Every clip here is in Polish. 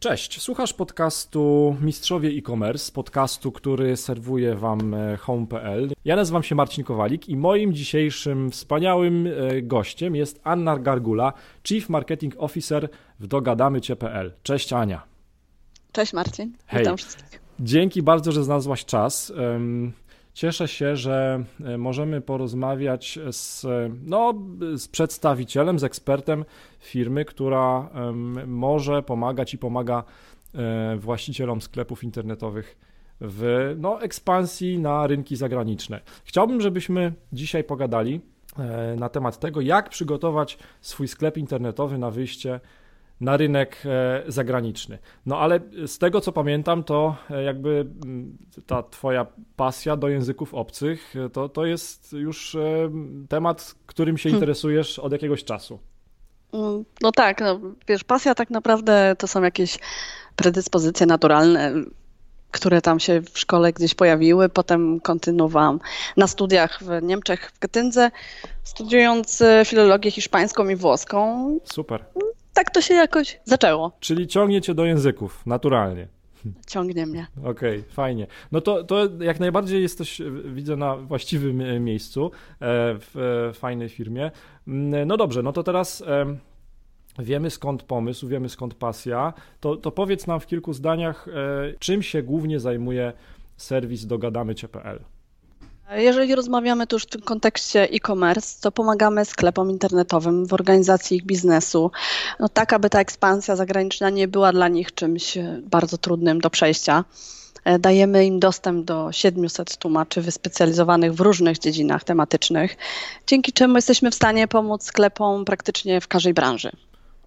Cześć, słuchasz podcastu Mistrzowie e-commerce, podcastu, który serwuje Wam e, home.pl. Ja nazywam się Marcin Kowalik i moim dzisiejszym wspaniałym e, gościem jest Anna Gargula, Chief Marketing Officer w dogadamycie.pl. Cześć Ania. Cześć Marcin, Hej. witam wszystkich. Dzięki bardzo, że znalazłaś czas. Cieszę się, że e, możemy porozmawiać z, no, z przedstawicielem, z ekspertem firmy, która może pomagać i pomaga e, właścicielom sklepów internetowych w no, ekspansji na rynki zagraniczne. Chciałbym, żebyśmy dzisiaj pogadali e, na temat tego, jak przygotować swój sklep internetowy na wyjście na rynek e, zagraniczny. No ale z tego co pamiętam, to e, jakby mm, ta twoja pasja do języków obcych e, to, to jest już temat, którym się hmm. interesujesz od jakiegoś czasu. Mm, no tak, no, wiesz, pasja tak naprawdę to są jakieś predyspozycje naturalne, które tam się w szkole gdzieś pojawiły. Potem kontynuowałam na studiach w Niemczech, w Getyndze, studiując filologię hiszpańską i włoską. Super tak to się jakoś zaczęło. Czyli ciągnie cię do języków, naturalnie. Ciągnie mnie. Okej, okay, fajnie. No to, to jak najbardziej jesteś, widzę, na właściwym e, miejscu, e, w e, fajnej firmie. Mm, no dobrze, no to teraz wiemy skąd pomysł, wiemy skąd pasja. To, to powiedz nam w kilku zdaniach, czym się głównie zajmuje serwis dogadamy.pl. Jeżeli rozmawiamy tu już w tym kontekście e-commerce, to pomagamy sklepom internetowym w organizacji ich biznesu, no tak aby ta ekspansja zagraniczna nie była dla nich czymś bardzo trudnym do przejścia. E, dajemy im dostęp do 700 tłumaczy wyspecjalizowanych w różnych dziedzinach tematycznych, dzięki czemu jesteśmy w stanie pomóc sklepom praktycznie w każdej branży.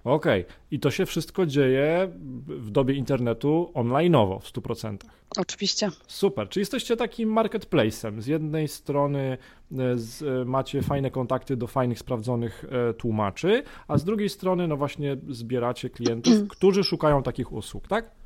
Okej, okay. i to się wszystko dzieje w dobie internetu online'owo w 100%. Oczywiście. Super, czy jesteście takim marketplace'em? Z jednej strony e, z, e, macie fajne kontakty do fajnych, sprawdzonych e, tłumaczy, a z drugiej strony, no właśnie, zbieracie klientów, którzy szukają takich usług, tak?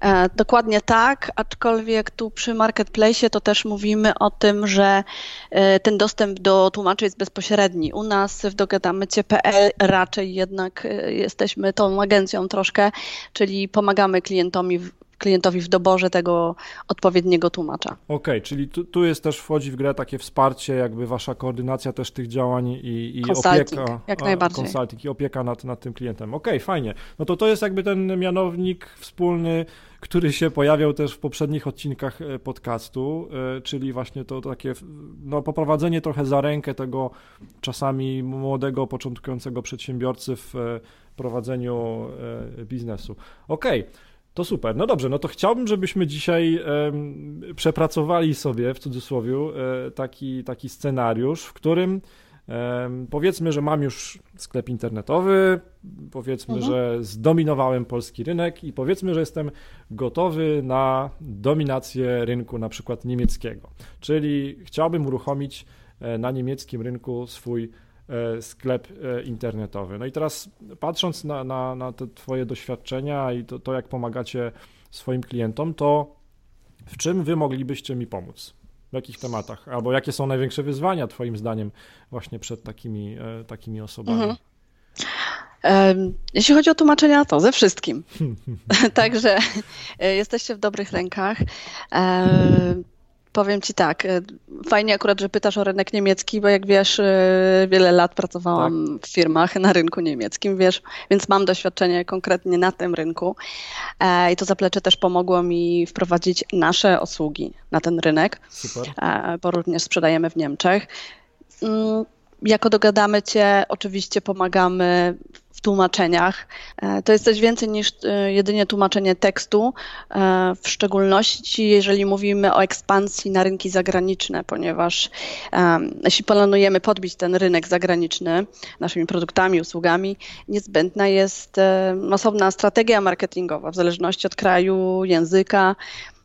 E, dokładnie tak, aczkolwiek tu przy marketplace to też mówimy o tym, że e, ten dostęp do tłumaczy jest bezpośredni. U nas w dogadamycie.pl raczej jednak e, jesteśmy tą agencją troszkę, czyli pomagamy klientowi klientowi w doborze tego odpowiedniego tłumacza. Okej, okay, czyli tu, tu, jest też wchodzi w grę takie wsparcie, jakby wasza koordynacja też tych działań i, i opieka. Jak najbardziej. Consulting i opieka nad, nad tym klientem. Okej, okay, fajnie. No to to jest jakby ten mianownik wspólny, który się pojawiał też w poprzednich odcinkach e, podcastu, e, czyli właśnie to takie no, poprowadzenie trochę za rękę tego czasami młodego, początkującego przedsiębiorcy w e, prowadzeniu biznesu. Okej. Okay. To super. No dobrze, no to chciałbym, żebyśmy dzisiaj przepracowali sobie w cudzysłowie e, taki, taki scenariusz, w którym powiedzmy, że mam już sklep internetowy, powiedzmy, mhm. że zdominowałem polski rynek i powiedzmy, że jestem gotowy na dominację rynku na przykład niemieckiego. Czyli chciałbym uruchomić e, na niemieckim rynku swój sklep e, internetowy. No i teraz patrząc na, na, na te Twoje doświadczenia i to, to, jak pomagacie swoim klientom, to w czym Wy moglibyście mi pomóc? W jakich tematach? Albo jakie są największe wyzwania Twoim zdaniem właśnie przed takimi, e, takimi osobami? Mhm. Jeśli chodzi o tłumaczenia, to ze wszystkim. Także jesteście w dobrych rękach. Powiem Ci tak, e, fajnie akurat, że pytasz o rynek niemiecki, bo jak wiesz, e, wiele lat pracowałam tak. w firmach na rynku niemieckim, wiesz, więc mam doświadczenie konkretnie na tym rynku e, i to zaplecze też pomogło mi wprowadzić nasze usługi na ten rynek, Super. bo również sprzedajemy w Niemczech. Jako dogadamy Cię, oczywiście pomagamy w tłumaczeniach. E, to jest coś więcej niż e, jedynie tłumaczenie tekstu, e, w szczególności jeżeli mówimy o ekspansji na rynki zagraniczne, ponieważ jeśli planujemy podbić ten rynek zagraniczny naszymi produktami, usługami, niezbędna jest osobna strategia marketingowa w zależności od kraju, języka.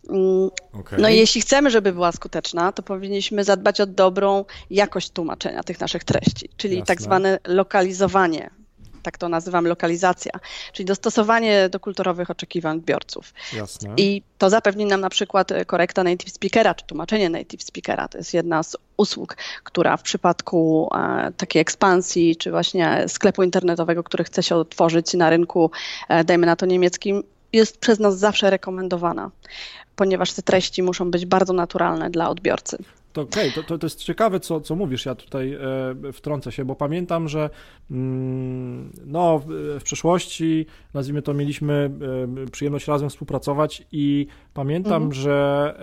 Mm, okay. No i jeśli chcemy, żeby była skuteczna, to powinniśmy zadbać o dobrą jakość tłumaczenia tych naszych treści, czyli Jasne. tak zwane lokalizowanie tak to nazywam lokalizacja, czyli dostosowanie do kulturowych oczekiwań odbiorców. Jasne. I to zapewni nam na przykład korekta native speakera, czy tłumaczenie native speakera. To jest jedna z usług, która w przypadku e, takiej ekspansji, czy właśnie sklepu internetowego, który chce się otworzyć na rynku, e, dajmy na to niemieckim, jest przez nas zawsze rekomendowana, ponieważ te treści muszą być bardzo naturalne dla odbiorcy. To okej, okay. to, to, jest ciekawe, co, co mówisz. Ja tutaj e, wtrącę się, bo pamiętam, że mm, no, w, przeszłości, nazwijmy to, mieliśmy e, przyjemność razem współpracować i pamiętam, mhm. że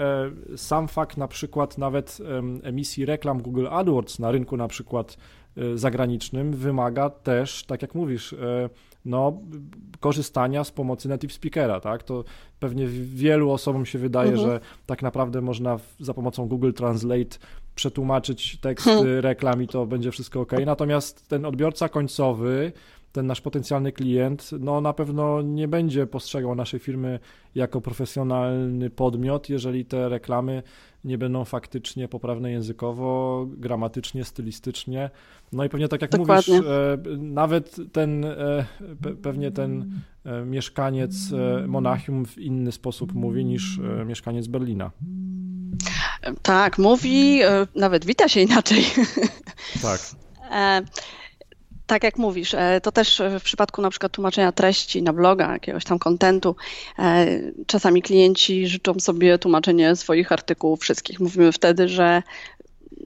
e, sam fakt na przykład nawet emisji reklam Google AdWords na rynku na przykład zagranicznym wymaga też, tak jak mówisz, e, no, korzystania z pomocy native speakera, tak? To pewnie wielu osobom się wydaje, mhm. że tak naprawdę można za pomocą Google Translate przetłumaczyć teksty hmm. reklam i to będzie wszystko ok. Natomiast ten odbiorca końcowy, ten nasz potencjalny klient, no na pewno nie będzie postrzegał naszej firmy jako profesjonalny podmiot, jeżeli te reklamy nie będą faktycznie poprawne językowo, gramatycznie, stylistycznie. No i pewnie tak jak Dokładnie. mówisz, e, nawet ten, e, pewnie ten e, mieszkaniec Monachium w inny sposób mówi niż mieszkaniec Berlina. Tak, mówi, nawet wita się inaczej. Tak tak jak mówisz, e, to też w przypadku na przykład tłumaczenia treści na bloga, jakiegoś tam kontentu, e, czasami klienci życzą sobie tłumaczenie swoich artykułów wszystkich. Mówimy wtedy, że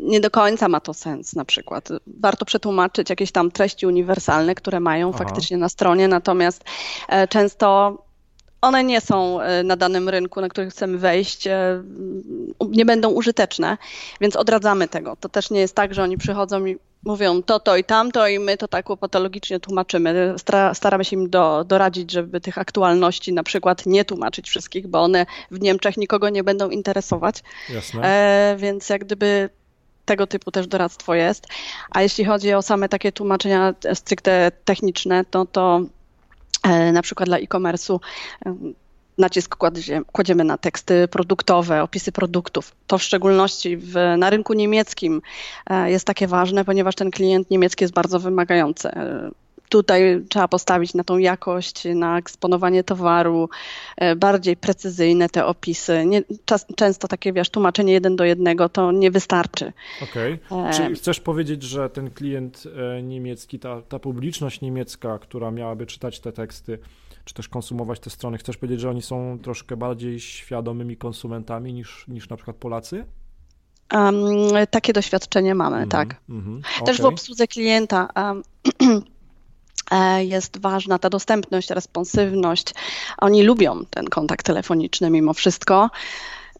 nie do końca ma to sens na przykład. Warto przetłumaczyć jakieś tam treści uniwersalne, które mają Aha. faktycznie na stronie, natomiast e, często one nie są na danym rynku, na który chcemy wejść, nie będą użyteczne, więc odradzamy tego. To też nie jest tak, że oni przychodzą i mówią to, to i tamto i my to tak patologicznie tłumaczymy. Staramy się im do, doradzić, żeby tych aktualności na przykład nie tłumaczyć wszystkich, bo one w Niemczech nikogo nie będą interesować. Jasne. E, więc jak gdyby tego typu też doradztwo jest. A jeśli chodzi o same takie tłumaczenia stricte techniczne, to to e, na przykład dla e-commerce'u nacisk kładziemy na teksty produktowe, opisy produktów. To w szczególności w, na rynku niemieckim e, jest takie ważne, ponieważ ten klient niemiecki jest bardzo wymagający. E, tutaj trzeba postawić na tą jakość, na eksponowanie towaru, e, bardziej precyzyjne te opisy. Nie, czas, często takie, wiesz, tłumaczenie jeden do jednego to nie wystarczy. Okej. Okay. Czy chcesz powiedzieć, że ten klient niemiecki, ta, ta publiczność niemiecka, która miałaby czytać te teksty, czy też konsumować te strony. Chcesz powiedzieć, że oni są troszkę bardziej świadomymi konsumentami niż, niż na przykład Polacy? Um, takie doświadczenie mamy, mm -hmm, tak. Mm -hmm, też okay. w obsłudze klienta um, jest ważna ta dostępność, responsywność. Oni lubią ten kontakt telefoniczny mimo wszystko.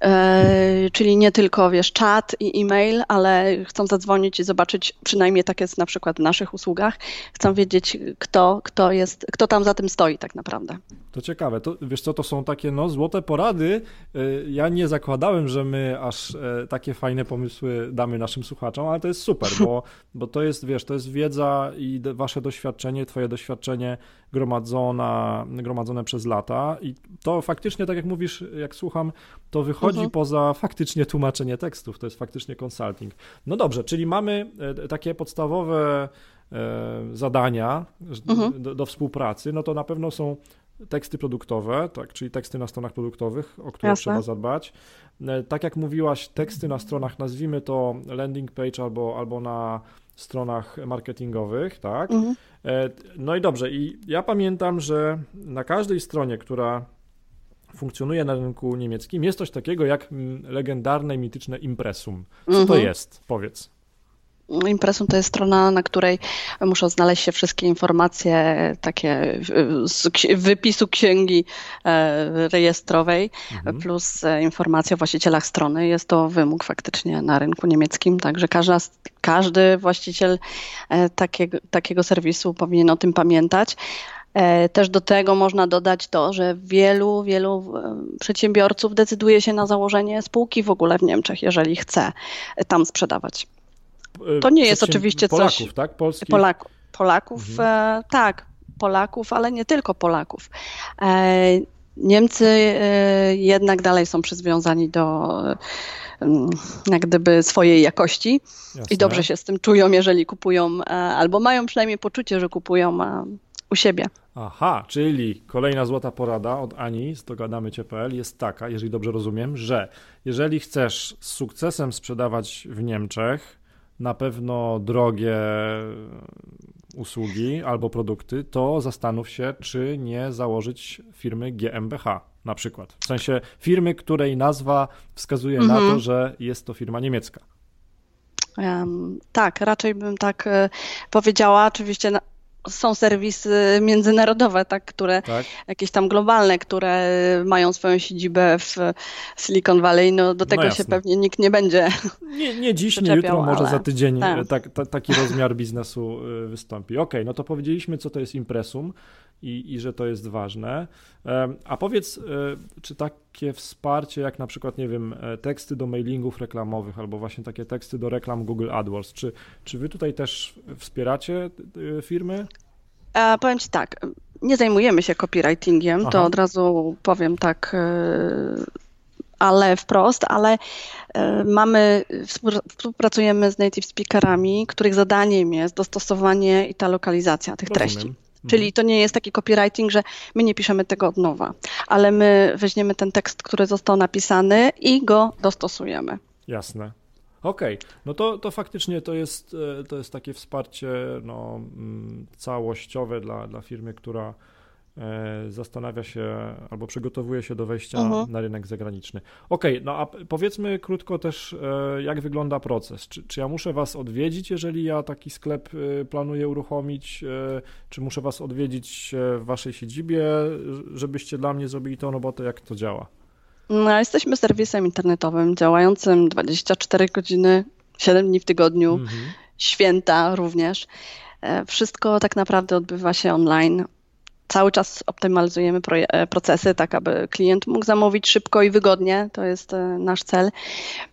E, czyli nie tylko, wiesz, czat i e-mail, ale chcą zadzwonić i zobaczyć, przynajmniej tak jest na przykład w naszych usługach, chcą wiedzieć, kto, kto, jest, kto tam za tym stoi tak naprawdę. To ciekawe. To, wiesz co, to są takie no, złote porady. E, ja nie zakładałem, że my aż e, takie fajne pomysły damy naszym słuchaczom, ale to jest super, bo, bo to jest, wiesz, to jest wiedza i wasze doświadczenie, twoje doświadczenie gromadzona, gromadzone przez lata i to faktycznie, tak jak mówisz, jak słucham, to wychodzi mhm. poza faktycznie tłumaczenie tekstów, to jest faktycznie consulting. No dobrze, czyli mamy e, takie podstawowe zadania mhm. do, do współpracy, no to na pewno są teksty produktowe, tak, czyli teksty na stronach produktowych, o które Jasne. trzeba zadbać. E, tak jak mówiłaś, teksty na stronach, nazwijmy to landing page albo, albo na stronach marketingowych, tak? Mhm. E, no i dobrze, i ja pamiętam, że na każdej stronie, która funkcjonuje na rynku niemieckim, jest coś takiego jak legendarne, mityczne impresum. Co mhm. to jest? Powiedz. Impresum to jest strona, na której muszą znaleźć się wszystkie informacje takie z wypisu księgi e, rejestrowej, mhm. plus e, informacje o właścicielach strony. Jest to wymóg faktycznie na rynku niemieckim, także każda, każdy właściciel e, takiego, takiego serwisu powinien o tym pamiętać. Też do tego można dodać to, że wielu, wielu przedsiębiorców decyduje się na założenie spółki w ogóle w Niemczech, jeżeli chce tam sprzedawać. E, to nie jest oczywiście Polaków, coś... tak? Polskich? Polaków, Polaków mhm. e, tak, Polaków, ale nie tylko Polaków. E, Niemcy e, jednak dalej są przywiązani do mm, jak gdyby swojej jakości Jasne. i dobrze się z tym czują, jeżeli kupują, e, albo mają przynajmniej poczucie, że kupują e, u siebie. Aha, czyli kolejna złota porada od Ani z dogadamy.pl jest taka, jeżeli dobrze rozumiem, że jeżeli chcesz z sukcesem sprzedawać w Niemczech, na pewno drogie usługi albo produkty, to zastanów się, czy nie założyć firmy GmbH na przykład. W sensie firmy, której nazwa wskazuje mhm. na to, że jest to firma niemiecka. Um, tak, raczej bym tak y, powiedziała. Oczywiście na, są serwisy międzynarodowe, tak, które tak. jakieś tam globalne, które mają swoją siedzibę w Silicon Valley, no do tego no się pewnie nikt nie będzie. Nie, nie dziś, nie jutro, ale... może za tydzień tak. tak, ta, taki rozmiar biznesu y, wystąpi. Okej, okay, no to powiedzieliśmy, co to jest impresum i, i że to jest ważne. A powiedz, e, czy takie wsparcie, jak na przykład, nie wiem, e, teksty do mailingów reklamowych albo właśnie takie teksty do reklam Google AdWords, czy, czy wy tutaj też wspieracie e, firmy? E, powiem Ci tak, nie zajmujemy się copywritingiem, Aha. to od razu powiem tak, ale wprost, ale mamy, współpracujemy z native speakerami, których zadaniem jest dostosowanie i ta lokalizacja tych Rozumiem. treści. Czyli to nie jest taki copywriting, że my nie piszemy tego od nowa, ale my weźmiemy ten tekst, który został napisany i go dostosujemy. Jasne. Okej, okay. no to, to faktycznie to jest, e, to jest takie wsparcie no, mm, całościowe dla, dla firmy, która zastanawia się albo przygotowuje się do wejścia uh-huh. na rynek zagraniczny. Okej, okay, no a powiedzmy krótko też, e, jak wygląda proces. Czy, czy ja muszę Was odwiedzić, jeżeli ja taki sklep e, planuję uruchomić? Czy muszę Was odwiedzić w Waszej siedzibie, żebyście dla mnie zrobili tą robotę? Jak to działa? No, jesteśmy serwisem internetowym działającym 24 godziny, 7 dni w tygodniu, uh-huh. święta również. Wszystko tak naprawdę odbywa się online cały czas optymalizujemy e, procesy, tak aby klient mógł zamówić szybko i wygodnie. To jest e, nasz cel.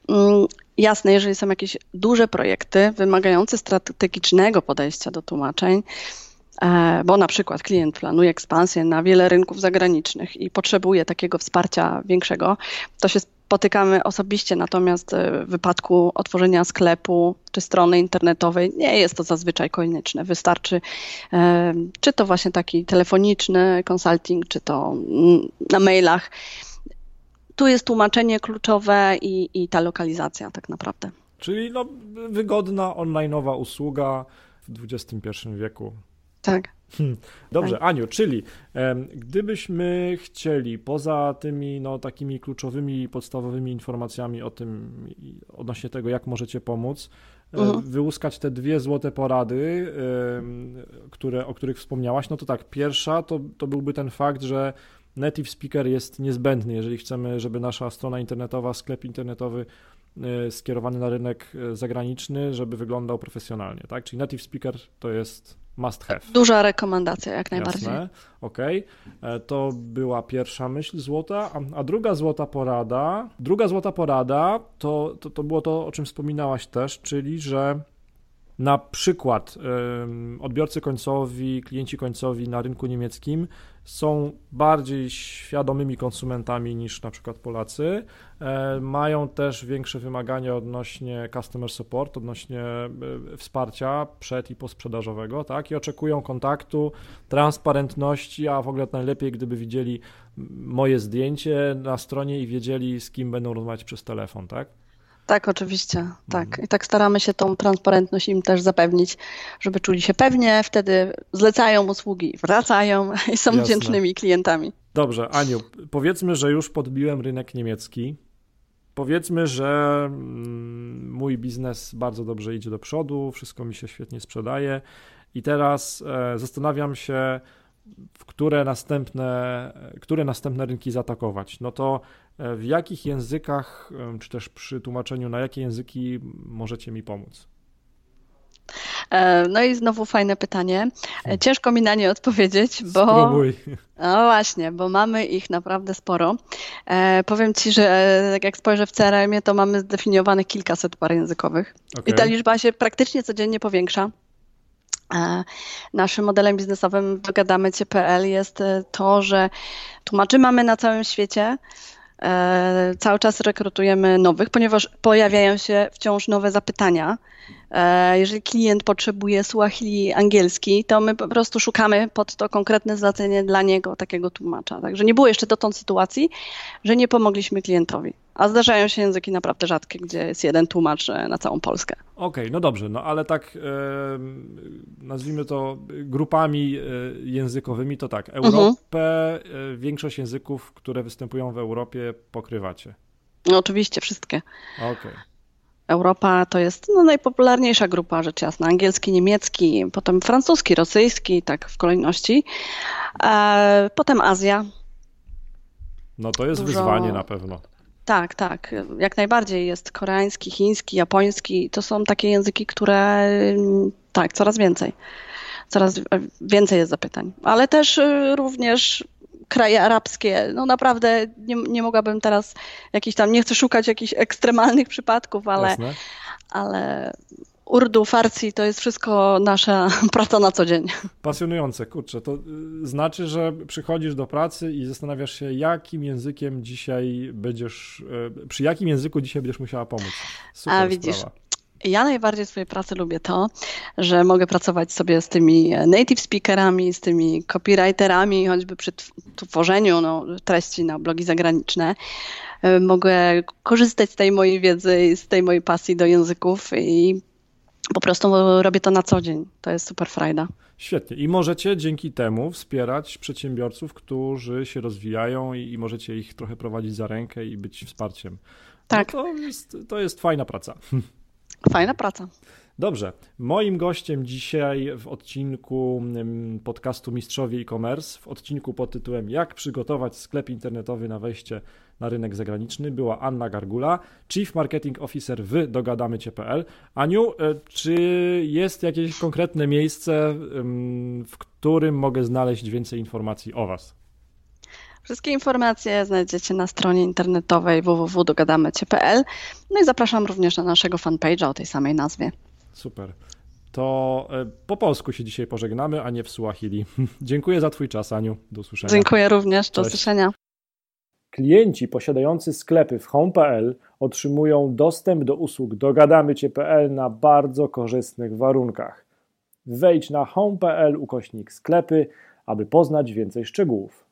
Mm, jasne, jeżeli są jakieś duże projekty wymagające strategicznego podejścia do tłumaczeń, bo na przykład klient planuje ekspansję na wiele rynków zagranicznych i potrzebuje takiego wsparcia większego, to się spotykamy osobiście, natomiast w wypadku otworzenia sklepu czy strony internetowej nie jest to zazwyczaj konieczne. Wystarczy czy to właśnie taki telefoniczny consulting, czy to na mailach. Tu jest tłumaczenie kluczowe i, i ta lokalizacja tak naprawdę. Czyli no, wygodna onlineowa usługa w XXI wieku. Tak. Hmm. Dobrze, tak. Aniu, czyli gdybyśmy chcieli poza tymi no, takimi kluczowymi, podstawowymi informacjami o tym, odnośnie tego, jak możecie pomóc, mhm. wyłuskać te dwie złote porady, które, o których wspomniałaś, no to tak, pierwsza to, to byłby ten fakt, że native speaker jest niezbędny, jeżeli chcemy, żeby nasza strona internetowa, sklep internetowy e, skierowany na rynek e, zagraniczny, żeby wyglądał profesjonalnie, tak? Czyli native speaker to jest must have. Duża rekomendacja, jak najbardziej. Jasne, okej. Okay. E, to była pierwsza myśl złota, a, a, druga złota porada, druga złota porada to, to, to było to, o czym wspominałaś też, czyli że na przykład odbiorcy końcowi, klienci końcowi na rynku niemieckim są bardziej świadomymi konsumentami niż na przykład Polacy. E, mają też większe wymagania odnośnie customer support, odnośnie e, wsparcia przed i posprzedażowego, tak? I oczekują kontaktu, transparentności, a w ogóle najlepiej, gdyby widzieli moje zdjęcie na stronie i wiedzieli, z kim będą rozmawiać przez telefon, tak? Tak, oczywiście. Tak. Mhm. I tak staramy się tą transparentność im też zapewnić, żeby czuli się pewnie, wtedy zlecają usługi, wracają i są Jasne. wdzięcznymi klientami. Dobrze, Aniu, powiedzmy, że już podbiłem rynek niemiecki. Powiedzmy, że mm, mój biznes bardzo dobrze idzie do przodu, wszystko mi się świetnie sprzedaje i teraz e, zastanawiam się, w które następne, które następne rynki zaatakować. No to E, w jakich językach, czy też przy tłumaczeniu, na jakie języki możecie mi pomóc? E, no i znowu fajne pytanie. E, hmm. Ciężko mi na nie odpowiedzieć, bo. Spróbuj. No właśnie, bo mamy ich naprawdę sporo. E, powiem Ci, że tak jak spojrzę w CRM-ie, to mamy zdefiniowane kilkaset par językowych. Okay. I ta liczba się praktycznie codziennie powiększa. E, naszym modelem biznesowym Dogadamy Cię.pl jest to, że tłumaczy mamy na całym świecie. E, cały czas rekrutujemy nowych, ponieważ pojawiają się wciąż nowe zapytania. E, jeżeli klient potrzebuje Swahili angielski, to my po prostu szukamy pod to konkretne zlecenie dla niego takiego tłumacza. Także nie było jeszcze dotąd sytuacji, że nie pomogliśmy klientowi. A zdarzają się języki naprawdę rzadkie, gdzie jest jeden tłumacz na całą Polskę. Okej, okay, no dobrze, no ale tak nazwijmy to grupami e, językowymi, to tak, mhm. Europę, mhm. większość języków, które występują w Europie pokrywacie. No oczywiście, wszystkie. Okej. Okay. Europa to jest no, najpopularniejsza grupa, rzecz jasna. Angielski, niemiecki, potem francuski, rosyjski, tak w kolejności. E, potem Azja. No to jest Dużo... wyzwanie na pewno. Tak, tak. Jak najbardziej jest koreański, chiński, japoński. To są takie języki, które tak, coraz więcej. Coraz więcej jest zapytań. Ale też y, również kraje arabskie. No naprawdę nie, nie mogłabym teraz jakiś tam, nie chcę szukać jakichś ekstremalnych przypadków, ale, ale Urdu, Farsi to jest wszystko nasza praca na co dzień. Pasjonujące, kurczę. To y, znaczy, że przychodzisz do pracy i zastanawiasz się, jakim językiem dzisiaj będziesz, y, przy jakim języku dzisiaj będziesz musiała pomóc. Super A widzisz, sprawa. Ja najbardziej w swojej pracy lubię to, że mogę pracować sobie z tymi native speakerami, z tymi copywriterami, choćby przy tworzeniu no, treści na blogi zagraniczne. Y, mogę korzystać z tej mojej wiedzy i z tej mojej pasji do języków i po prostu robię to na co dzień. To jest super frajda. Świetnie. I możecie dzięki temu wspierać przedsiębiorców, którzy się rozwijają i, i możecie ich trochę prowadzić za rękę i być wsparciem. Tak. No to, jest, to jest fajna praca. Fajna praca. Dobrze. Moim gościem dzisiaj w odcinku mm, podcastu Mistrzowie e-commerce, w odcinku pod tytułem Jak przygotować sklep internetowy na wejście na rynek zagraniczny była Anna Gargula, Chief Marketing Officer w dogadamycie.pl. Aniu, e, czy jest jakieś konkretne miejsce, w którym mogę znaleźć więcej informacji o Was? Wszystkie informacje znajdziecie na stronie internetowej www.dogadamycie.pl. No i zapraszam również na naszego fanpage'a o tej samej nazwie. Super. To e, po polsku się dzisiaj pożegnamy, a nie w Suahili. Dziękuję za Twój czas, Aniu. Do usłyszenia. Dziękuję również. Do Cześć. usłyszenia. Klienci posiadający sklepy w home.pl otrzymują dostęp do usług dogadamycie.pl na bardzo korzystnych warunkach. Wejdź na home.pl ukośnik sklepy, aby poznać więcej szczegółów.